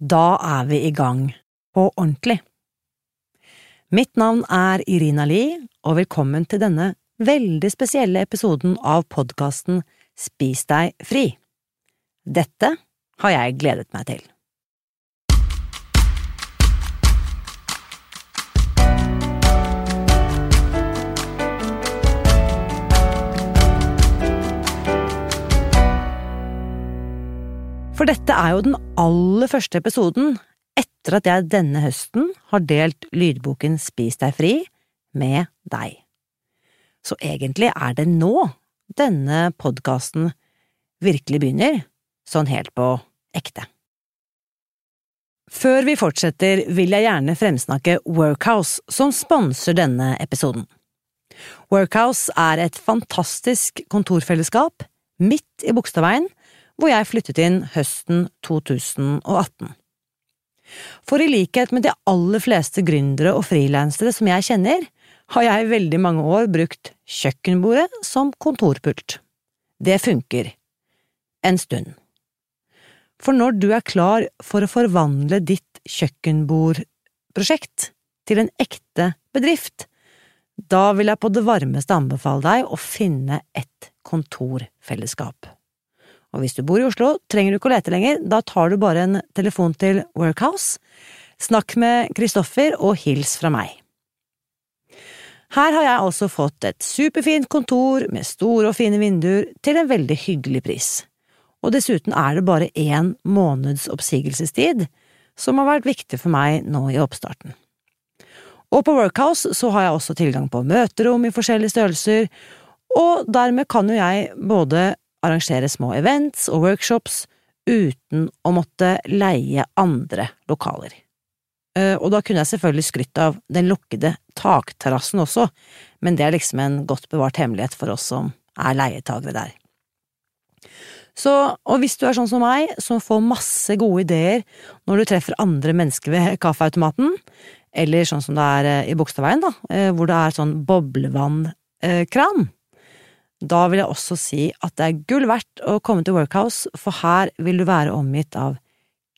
Da er vi i gang, på ordentlig. Mitt navn er Irina Li, og velkommen til denne veldig spesielle episoden av podkasten Spis deg fri. Dette har jeg gledet meg til. For dette er jo den aller første episoden etter at jeg denne høsten har delt lydboken Spis deg fri med deg. Så egentlig er det nå denne podkasten virkelig begynner, sånn helt på ekte. Før vi fortsetter, vil jeg gjerne fremsnakke Workhouse, som sponser denne episoden. Workhouse er et fantastisk kontorfellesskap midt i Bogstadveien hvor jeg flyttet inn høsten 2018. For i likhet med de aller fleste gründere og frilansere som jeg kjenner, har jeg i veldig mange år brukt kjøkkenbordet som kontorpult. Det funker. En stund. For når du er klar for å forvandle ditt kjøkkenbordprosjekt til en ekte bedrift, da vil jeg på det varmeste anbefale deg å finne et kontorfellesskap. Og hvis du bor i Oslo, trenger du ikke å lete lenger, da tar du bare en telefon til Workhouse, snakk med Kristoffer og hils fra meg. Her har jeg altså fått et superfint kontor med store og fine vinduer til en veldig hyggelig pris, og dessuten er det bare én måneds oppsigelsestid, som har vært viktig for meg nå i oppstarten. Og på Workhouse så har jeg også tilgang på møterom i forskjellige størrelser, og dermed kan jo jeg både arrangere små events og workshops uten å måtte leie andre lokaler. Eh, og da kunne jeg selvfølgelig skrytt av den lukkede takterrassen også, men det er liksom en godt bevart hemmelighet for oss som er leietagere der. Så, og hvis du er sånn som meg, som får masse gode ideer når du treffer andre mennesker ved kaffeautomaten, eller sånn som det er eh, i Bogstadveien, da, eh, hvor det er sånn boblevannkran, da vil jeg også si at det er gull verdt å komme til Workhouse, for her vil du være omgitt av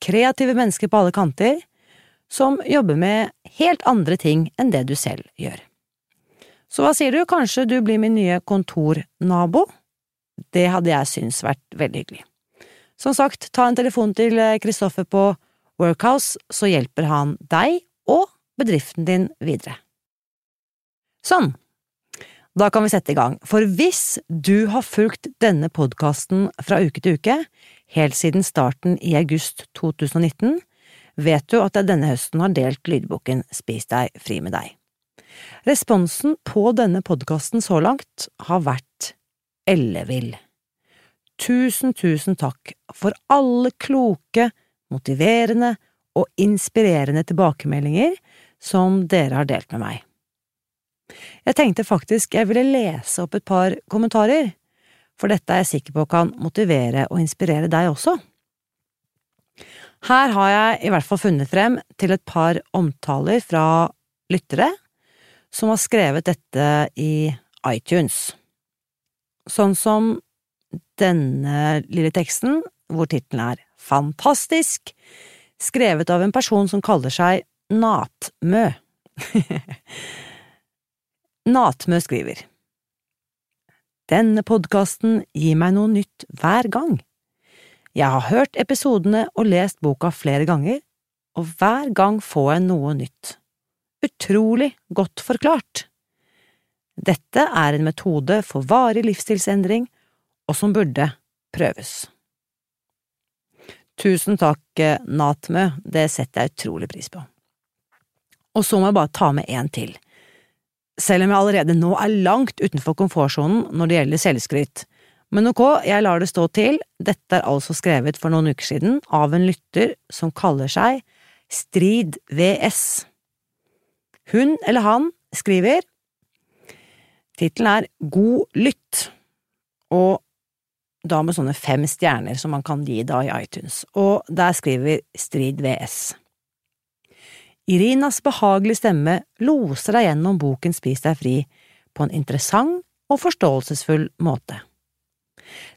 kreative mennesker på alle kanter, som jobber med helt andre ting enn det du selv gjør. Så hva sier du, kanskje du blir min nye kontornabo? Det hadde jeg syntes vært veldig hyggelig. Som sagt, ta en telefon til Kristoffer på Workhouse, så hjelper han deg og bedriften din videre. Sånn, da kan vi sette i gang, for hvis du har fulgt denne podkasten fra uke til uke, helt siden starten i august 2019, vet du at jeg denne høsten har delt lydboken Spis deg fri med deg. Responsen på denne podkasten så langt har vært ellevill. Tusen, tusen takk for alle kloke, motiverende og inspirerende tilbakemeldinger som dere har delt med meg. Jeg tenkte faktisk jeg ville lese opp et par kommentarer, for dette er jeg sikker på kan motivere og inspirere deg også. Her har jeg i hvert fall funnet frem til et par omtaler fra lyttere som har skrevet dette i iTunes. Sånn som denne lille teksten, hvor tittelen er Fantastisk, skrevet av en person som kaller seg Natmø. Natmø skriver Denne podkasten gir meg noe nytt hver gang. Jeg har hørt episodene og lest boka flere ganger, og hver gang får jeg noe nytt. Utrolig godt forklart. Dette er en metode for varig livsstilsendring, og som burde prøves. Tusen takk, Natmø, det setter jeg utrolig pris på. Og så må jeg bare ta med en til selv om jeg allerede nå er langt utenfor komfortsonen når det gjelder selvskryt. Men ok, jeg lar det stå til, dette er altså skrevet for noen uker siden av en lytter som kaller seg Strid VS. Hun eller han skriver Tittelen er God lytt, og da med sånne fem stjerner som man kan gi da i iTunes, og der skriver Strid VS. Irinas behagelige stemme loser deg gjennom boken Spis deg fri på en interessant og forståelsesfull måte.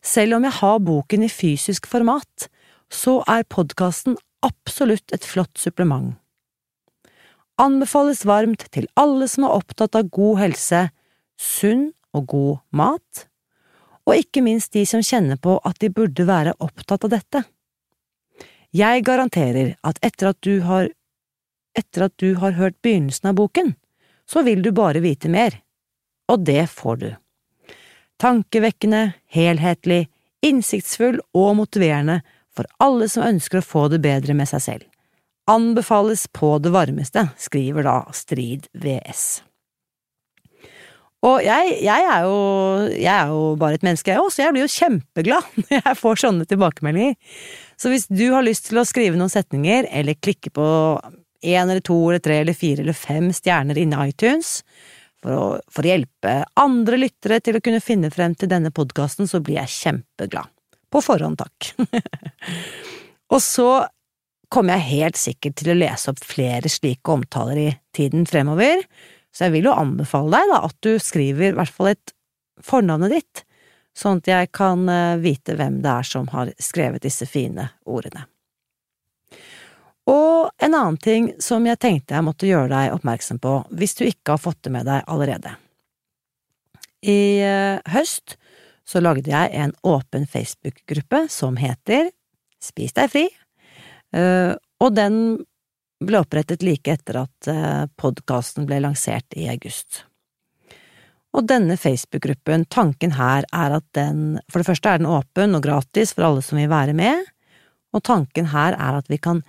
Selv om jeg har boken i fysisk format, så er podkasten absolutt et flott supplement. Anbefales varmt til alle som er opptatt av god helse, sunn og god mat, og ikke minst de som kjenner på at de burde være opptatt av dette. Jeg garanterer at etter at du har etter at du har hørt begynnelsen av boken, så vil du bare vite mer, og det får du. Tankevekkende, helhetlig, innsiktsfull og motiverende for alle som ønsker å få det bedre med seg selv. Anbefales på det varmeste, skriver da Strid VS. Og jeg, jeg, er jo, jeg, er jo, bare et menneske, jeg òg, så jeg blir jo kjempeglad når jeg får sånne tilbakemeldinger. Så hvis du har lyst til å skrive noen setninger, eller klikke på én eller to eller tre eller fire eller fem stjerner inne i iTunes, for å, for å hjelpe andre lyttere til å kunne finne frem til denne podkasten, så blir jeg kjempeglad. På forhånd, takk. og så kommer jeg helt sikkert til å lese opp flere slike omtaler i tiden fremover, så jeg vil jo anbefale deg da at du skriver i hvert fall et fornavnet ditt, sånn at jeg kan eh, vite hvem det er som har skrevet disse fine ordene. Og en annen ting som jeg tenkte jeg måtte gjøre deg oppmerksom på hvis du ikke har fått det med deg allerede. I eh, høst så lagde jeg en åpen Facebook-gruppe som heter Spis deg fri, eh, og den ble opprettet like etter at eh, podkasten ble lansert i august. Og denne Facebook-gruppen, tanken her er at den, for det første er den åpen og gratis for alle som vil være med, og tanken her er at vi kan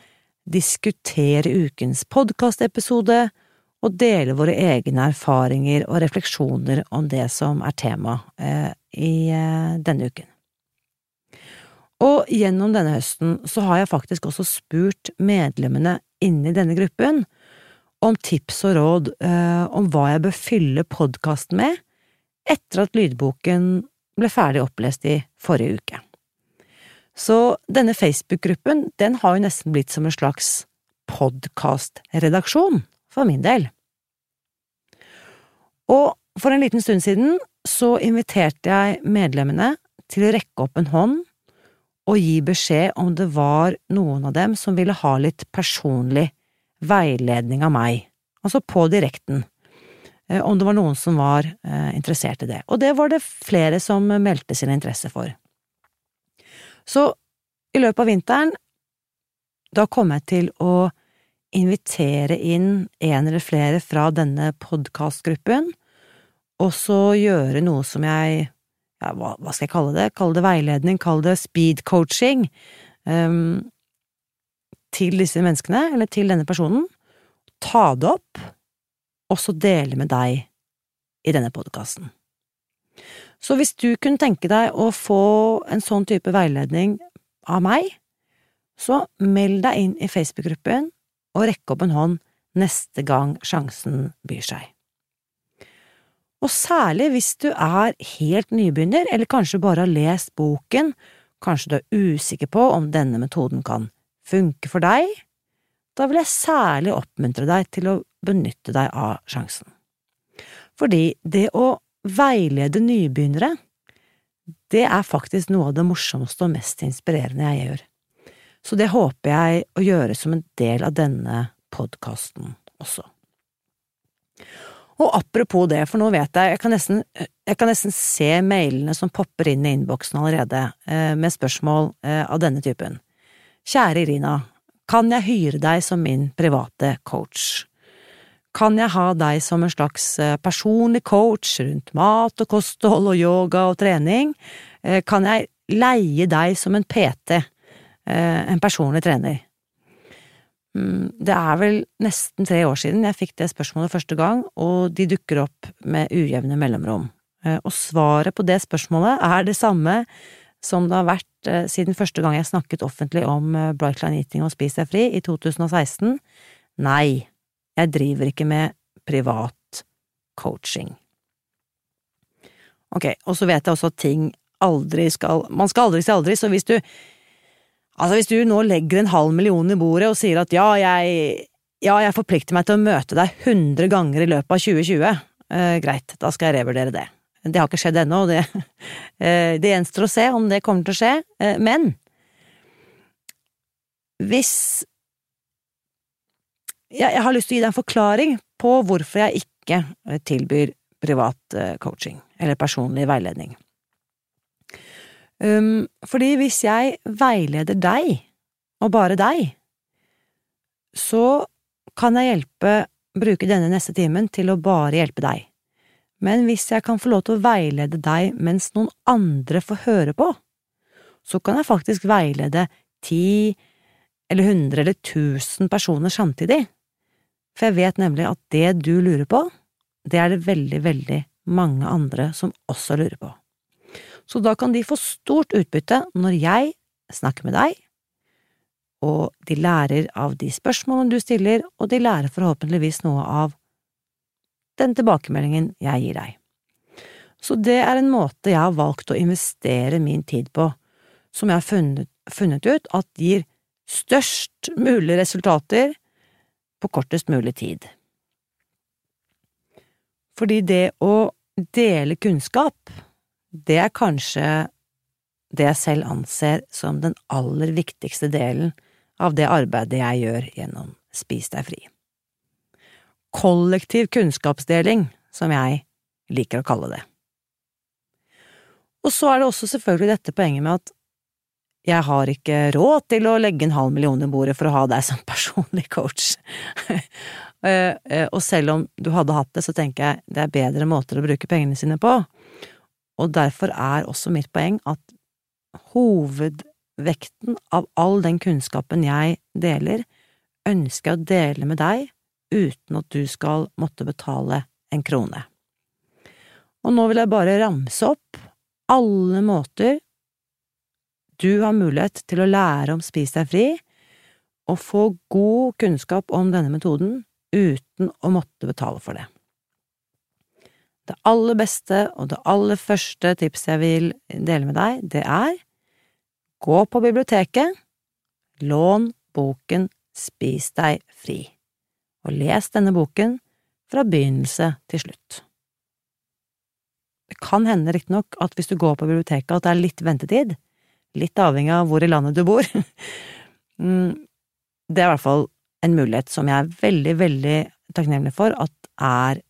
diskutere ukens podkastepisode og dele våre egne erfaringer og refleksjoner om det som er tema eh, i eh, denne uken. Og gjennom denne høsten så har jeg faktisk også spurt medlemmene inne i denne gruppen om tips og råd eh, om hva jeg bør fylle podkasten med etter at lydboken ble ferdig opplest i forrige uke. Så denne Facebook-gruppen, den har jo nesten blitt som en slags podkastredaksjon, for min del. Og for en liten stund siden så inviterte jeg medlemmene til å rekke opp en hånd og gi beskjed om det var noen av dem som ville ha litt personlig veiledning av meg, altså på direkten, eh, om det var noen som var eh, interessert i det, og det var det flere som meldte sin interesse for. Så i løpet av vinteren, da kommer jeg til å invitere inn en eller flere fra denne podkastgruppen, og så gjøre noe som jeg ja, hva, hva, skal jeg kalle det, kalle det veiledning, kalle det speed coaching, um, til disse menneskene, eller til denne personen, ta det opp, og så dele med deg i denne podkasten. Så hvis du kunne tenke deg å få en sånn type veiledning av meg, så meld deg inn i Facebook-gruppen og rekk opp en hånd neste gang sjansen byr seg og særlig hvis du er helt nybegynner, eller kanskje bare har lest boken, kanskje du er usikker på om denne metoden kan funke for deg, da vil jeg særlig oppmuntre deg til å benytte deg av sjansen. Fordi det å veilede nybegynnere, det er faktisk noe av det morsomste og mest inspirerende jeg gjør. Så det håper jeg å gjøre som en del av denne podkasten også. Og apropos det, for nå vet jeg, jeg kan nesten, jeg kan nesten se mailene som popper inn i innboksen allerede, eh, med spørsmål eh, av denne typen. Kjære Irina, kan jeg hyre deg som min private coach? Kan jeg ha deg som en slags eh, personlig coach rundt mat og kosthold og yoga og trening? Kan jeg leie deg som en PT, en personlig trener? Mm, det er vel nesten tre år siden jeg fikk det spørsmålet første gang, og de dukker opp med ujevne mellomrom. Eh, og svaret på det spørsmålet er det samme som det har vært eh, siden første gang jeg snakket offentlig om Brightline Bright Eating og Spis deg fri, i 2016. Nei, jeg driver ikke med privat coaching. Ok, og så vet jeg også at ting aldri skal… Man skal aldri si aldri, så hvis du Altså, hvis du nå legger en halv million i bordet og sier at ja, jeg, ja, jeg forplikter meg til å møte deg 100 ganger i løpet av 2020, eh, greit, da skal jeg revurdere det. Det har ikke skjedd ennå, og det, eh, det gjenstår å se om det kommer til å skje, eh, men hvis jeg, jeg har lyst til å gi deg en forklaring på hvorfor jeg ikke tilbyr privat eh, coaching eller personlig veiledning. Um, fordi hvis jeg veileder deg, og bare deg, så kan jeg hjelpe, bruke denne neste timen til å bare hjelpe deg. Men hvis jeg kan få lov til å veilede deg mens noen andre får høre på, så kan jeg faktisk veilede ti eller hundre eller tusen personer samtidig, for jeg vet nemlig at det du lurer på, det er det veldig, veldig mange andre som også lurer på. Så da kan de få stort utbytte når jeg snakker med deg, og de lærer av de spørsmålene du stiller, og de lærer forhåpentligvis noe av den tilbakemeldingen jeg gir deg. Så det er en måte jeg har valgt å investere min tid på, som jeg har funnet, funnet ut at gir størst mulig resultater på kortest mulig tid. Fordi det å dele kunnskap, det er kanskje det jeg selv anser som den aller viktigste delen av det arbeidet jeg gjør gjennom Spis deg fri kollektiv kunnskapsdeling, som jeg liker å kalle det. Og så er det også selvfølgelig dette poenget med at jeg har ikke råd til å legge en halv million i bordet for å ha deg som personlig coach. Eh, eh, og selv om du hadde hatt det, så tenker jeg det er bedre måter å bruke pengene sine på. Og derfor er også mitt poeng at hovedvekten av all den kunnskapen jeg deler, ønsker jeg å dele med deg uten at du skal måtte betale en krone. Og nå vil jeg bare ramse opp alle måter du har mulighet til å lære om Spis deg fri, og få god kunnskap om denne metoden uten å måtte betale for det. Det aller beste og det aller første tipset jeg vil dele med deg, det er gå på biblioteket, lån boken Spis deg fri og les denne boken fra begynnelse til slutt. Det kan hende riktignok at hvis du går på biblioteket at det er litt ventetid, litt avhengig av hvor i landet du bor. Mm, det er i hvert fall en mulighet som jeg er veldig, veldig takknemlig for at er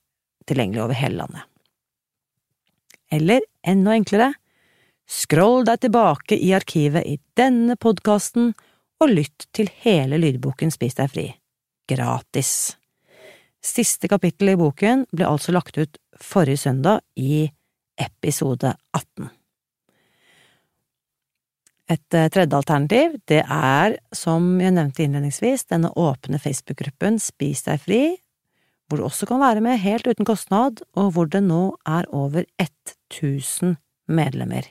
tilgjengelig over hele landet. Eller enda enklere, scroll deg tilbake i arkivet i denne podkasten og lytt til hele lydboken Spis deg fri gratis. Siste kapittel i boken ble altså lagt ut forrige søndag i episode 18. Et eh, tredje alternativ, det er, som jeg nevnte innledningsvis, denne åpne Facebook-gruppen Spis deg fri, hvor du også kan være med helt uten kostnad, og hvor det nå er over 1000 medlemmer.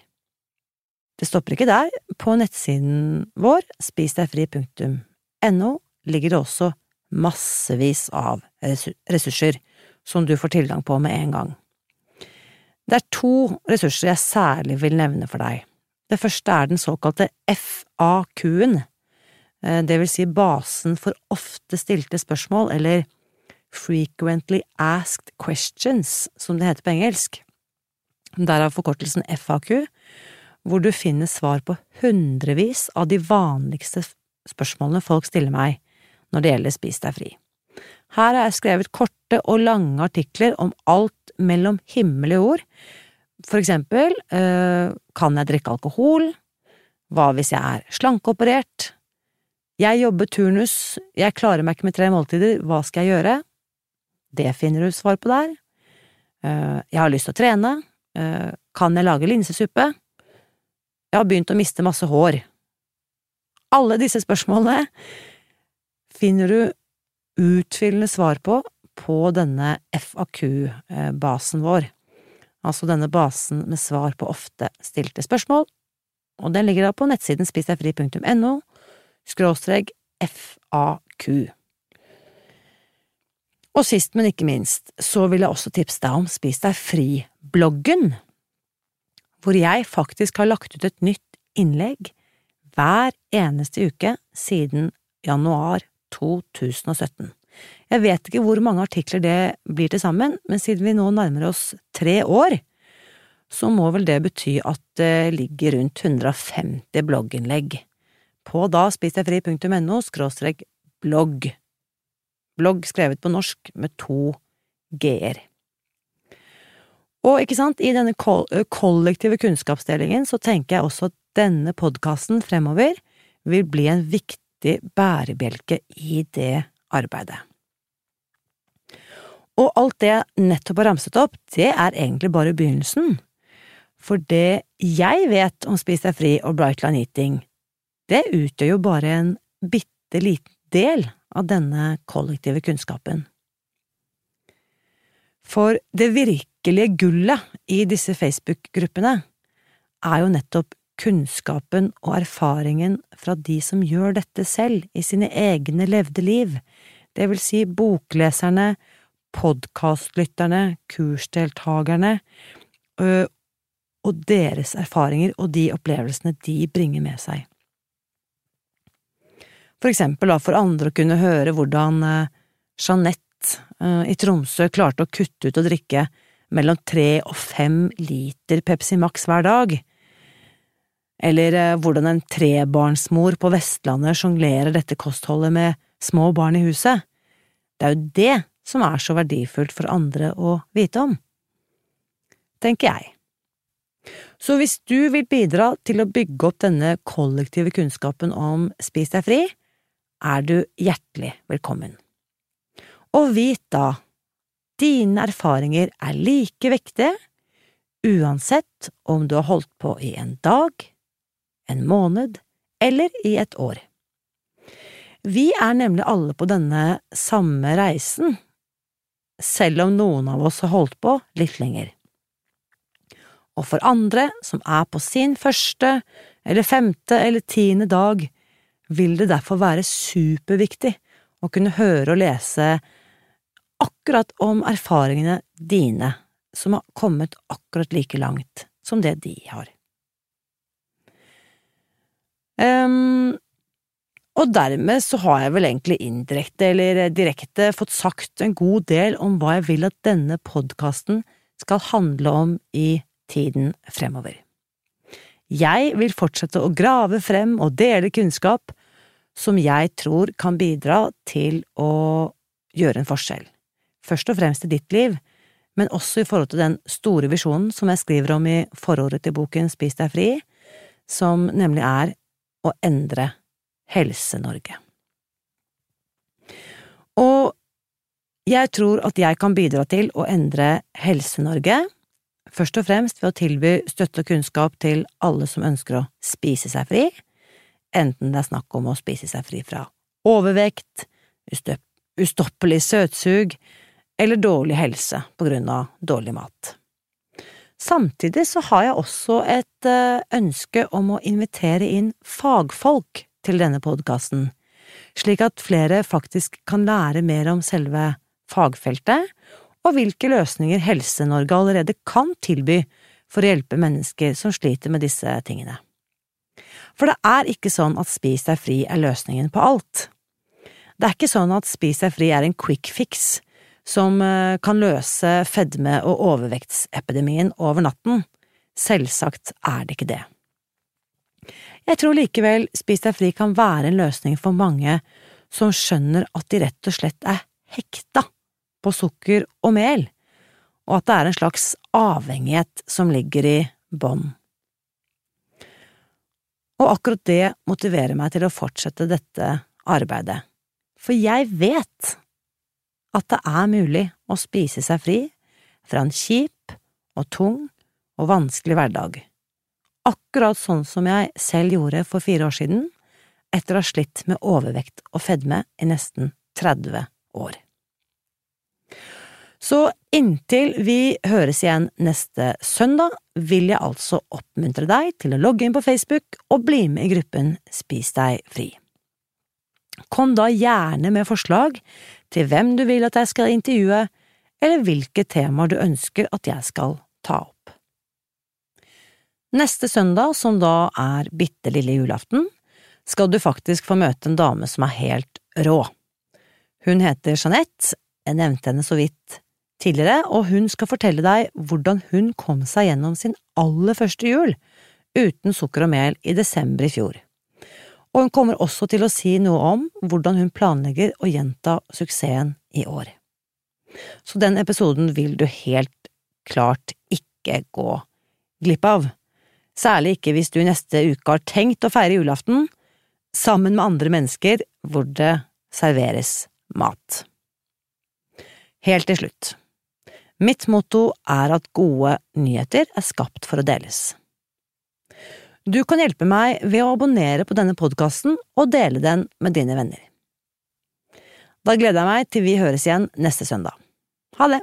Det stopper ikke der, på nettsiden vår, spisdegfri.no, ligger det også massevis av ressurser som du får tilgang på med en gang. Det er to ressurser jeg særlig vil nevne for deg. Det første er den såkalte FAQ-en, eh, det vil si basen for ofte stilte spørsmål, eller Frequently Asked Questions, som det heter på engelsk. Derav forkortelsen FAQ, hvor du finner svar på hundrevis av de vanligste spørsmålene folk stiller meg når det gjelder Spis deg fri. Her har jeg skrevet korte og lange artikler om alt mellom himmel og jord, for eksempel øh, kan jeg drikke alkohol, hva hvis jeg er slankeoperert, jeg jobber turnus, jeg klarer meg ikke med tre måltider, hva skal jeg gjøre? Det finner du svar på der. Uh, jeg har lyst til å trene, uh, kan jeg lage linsesuppe? Jeg har begynt å miste masse hår. Alle disse spørsmålene finner du utfyllende svar på på denne FAQ-basen vår, altså denne basen med svar på ofte stilte spørsmål, og den ligger da på nettsiden spisdegfri.no skråstrek FAQ. Og sist, men ikke minst, så vil jeg også tipse deg om Spis deg fri-bloggen, hvor jeg faktisk har lagt ut et nytt innlegg hver eneste uke siden januar 2017. Jeg vet ikke hvor mange artikler det blir til sammen, men siden vi nå nærmer oss tre år, så må vel det bety at det ligger rundt 150 blogginnlegg på da spisdegfri.no skråstrek blogg. Blogg skrevet på norsk med to g-er. Og ikke sant, i denne kollektive kunnskapsdelingen så tenker jeg også at denne podkasten fremover vil bli en viktig bærebjelke i det arbeidet. Og alt det jeg nettopp har ramset opp, det er egentlig bare begynnelsen. For det jeg vet om Spis deg fri og Bright Line Eating, det utgjør jo bare en bitte liten del av denne kollektive kunnskapen. For det virkelige gullet i disse Facebook-gruppene er jo nettopp kunnskapen og erfaringen fra de som gjør dette selv i sine egne levde liv, det vil si bokleserne, podkastlytterne, kursdeltakerne, og deres erfaringer og de opplevelsene de bringer med seg. For eksempel for andre å kunne høre hvordan Jeanette i Tromsø klarte å kutte ut å drikke mellom tre og fem liter Pepsi Max hver dag, eller hvordan en trebarnsmor på Vestlandet sjonglerer dette kostholdet med små barn i huset. Det er jo det som er så verdifullt for andre å vite om, tenker jeg. Så hvis du vil bidra til å bygge opp denne kollektive kunnskapen om Spis deg fri, er du hjertelig velkommen. Og vit da, dine erfaringer er like viktige uansett om du har holdt på i en dag, en måned eller i et år. Vi er nemlig alle på denne samme reisen selv om noen av oss har holdt på litt lenger. Og for andre som er på sin første eller femte eller tiende dag, vil det derfor være superviktig å kunne høre og lese akkurat om erfaringene dine som har kommet akkurat like langt som det de har. Um, og dermed så har jeg vel egentlig indirekte eller direkte fått sagt en god del om hva jeg vil at denne podkasten skal handle om i tiden fremover. Jeg vil fortsette å grave frem og dele kunnskap som jeg tror kan bidra til å gjøre en forskjell, først og fremst i ditt liv, men også i forhold til den store visjonen som jeg skriver om i forordet til boken Spis deg fri, som nemlig er å endre Helse-Norge. Og jeg tror at jeg kan bidra til å endre Helse-Norge, først og fremst ved å tilby støtte og kunnskap til alle som ønsker å spise seg fri, enten det er snakk om å spise seg fri fra overvekt, ustoppelig søtsug eller dårlig helse på grunn av dårlig mat. Samtidig så har jeg også et eh, ønske om å invitere inn fagfolk til denne podkasten, slik at flere faktisk kan lære mer om selve fagfeltet, og hvilke løsninger Helse-Norge allerede kan tilby for å hjelpe mennesker som sliter med disse tingene. For det er ikke sånn at Spis deg fri er løsningen på alt. Det er ikke sånn at Spis deg fri er en quick fix som eh, kan løse fedme- og overvektsepidemien over natten. Selvsagt er det ikke det. Jeg tror likevel Spis deg fri kan være en løsning for mange som skjønner at de rett og slett er hekta på sukker og mel, og at det er en slags avhengighet som ligger i bånn. Og akkurat det motiverer meg til å fortsette dette arbeidet, for jeg vet at det er mulig å spise seg fri fra en kjip og tung og vanskelig hverdag akkurat sånn som jeg selv gjorde for fire år siden, etter å ha slitt med overvekt og fedme i nesten 30 år. Så inntil vi høres igjen neste søndag, vil jeg altså oppmuntre deg til å logge inn på Facebook og bli med i gruppen Spis deg fri. Kom da gjerne med forslag til hvem du vil at jeg skal intervjue, eller hvilke temaer du ønsker at jeg skal ta opp. Neste søndag, som da er bitte lille julaften, skal du faktisk få møte en dame som er helt rå. Hun heter Jeanette, jeg nevnte henne så vidt tidligere, og hun skal fortelle deg hvordan hun kom seg gjennom sin aller første jul uten sukker og mel i desember i fjor. og hun kommer også til å si noe om hvordan hun planlegger å gjenta suksessen i år. Så den episoden vil du helt klart ikke gå glipp av, særlig ikke hvis du neste uke har tenkt å feire julaften sammen med andre mennesker hvor det serveres mat. Helt til slutt. Mitt motto er at gode nyheter er skapt for å deles. Du kan hjelpe meg ved å abonnere på denne podkasten og dele den med dine venner. Da gleder jeg meg til vi høres igjen neste søndag. Ha det!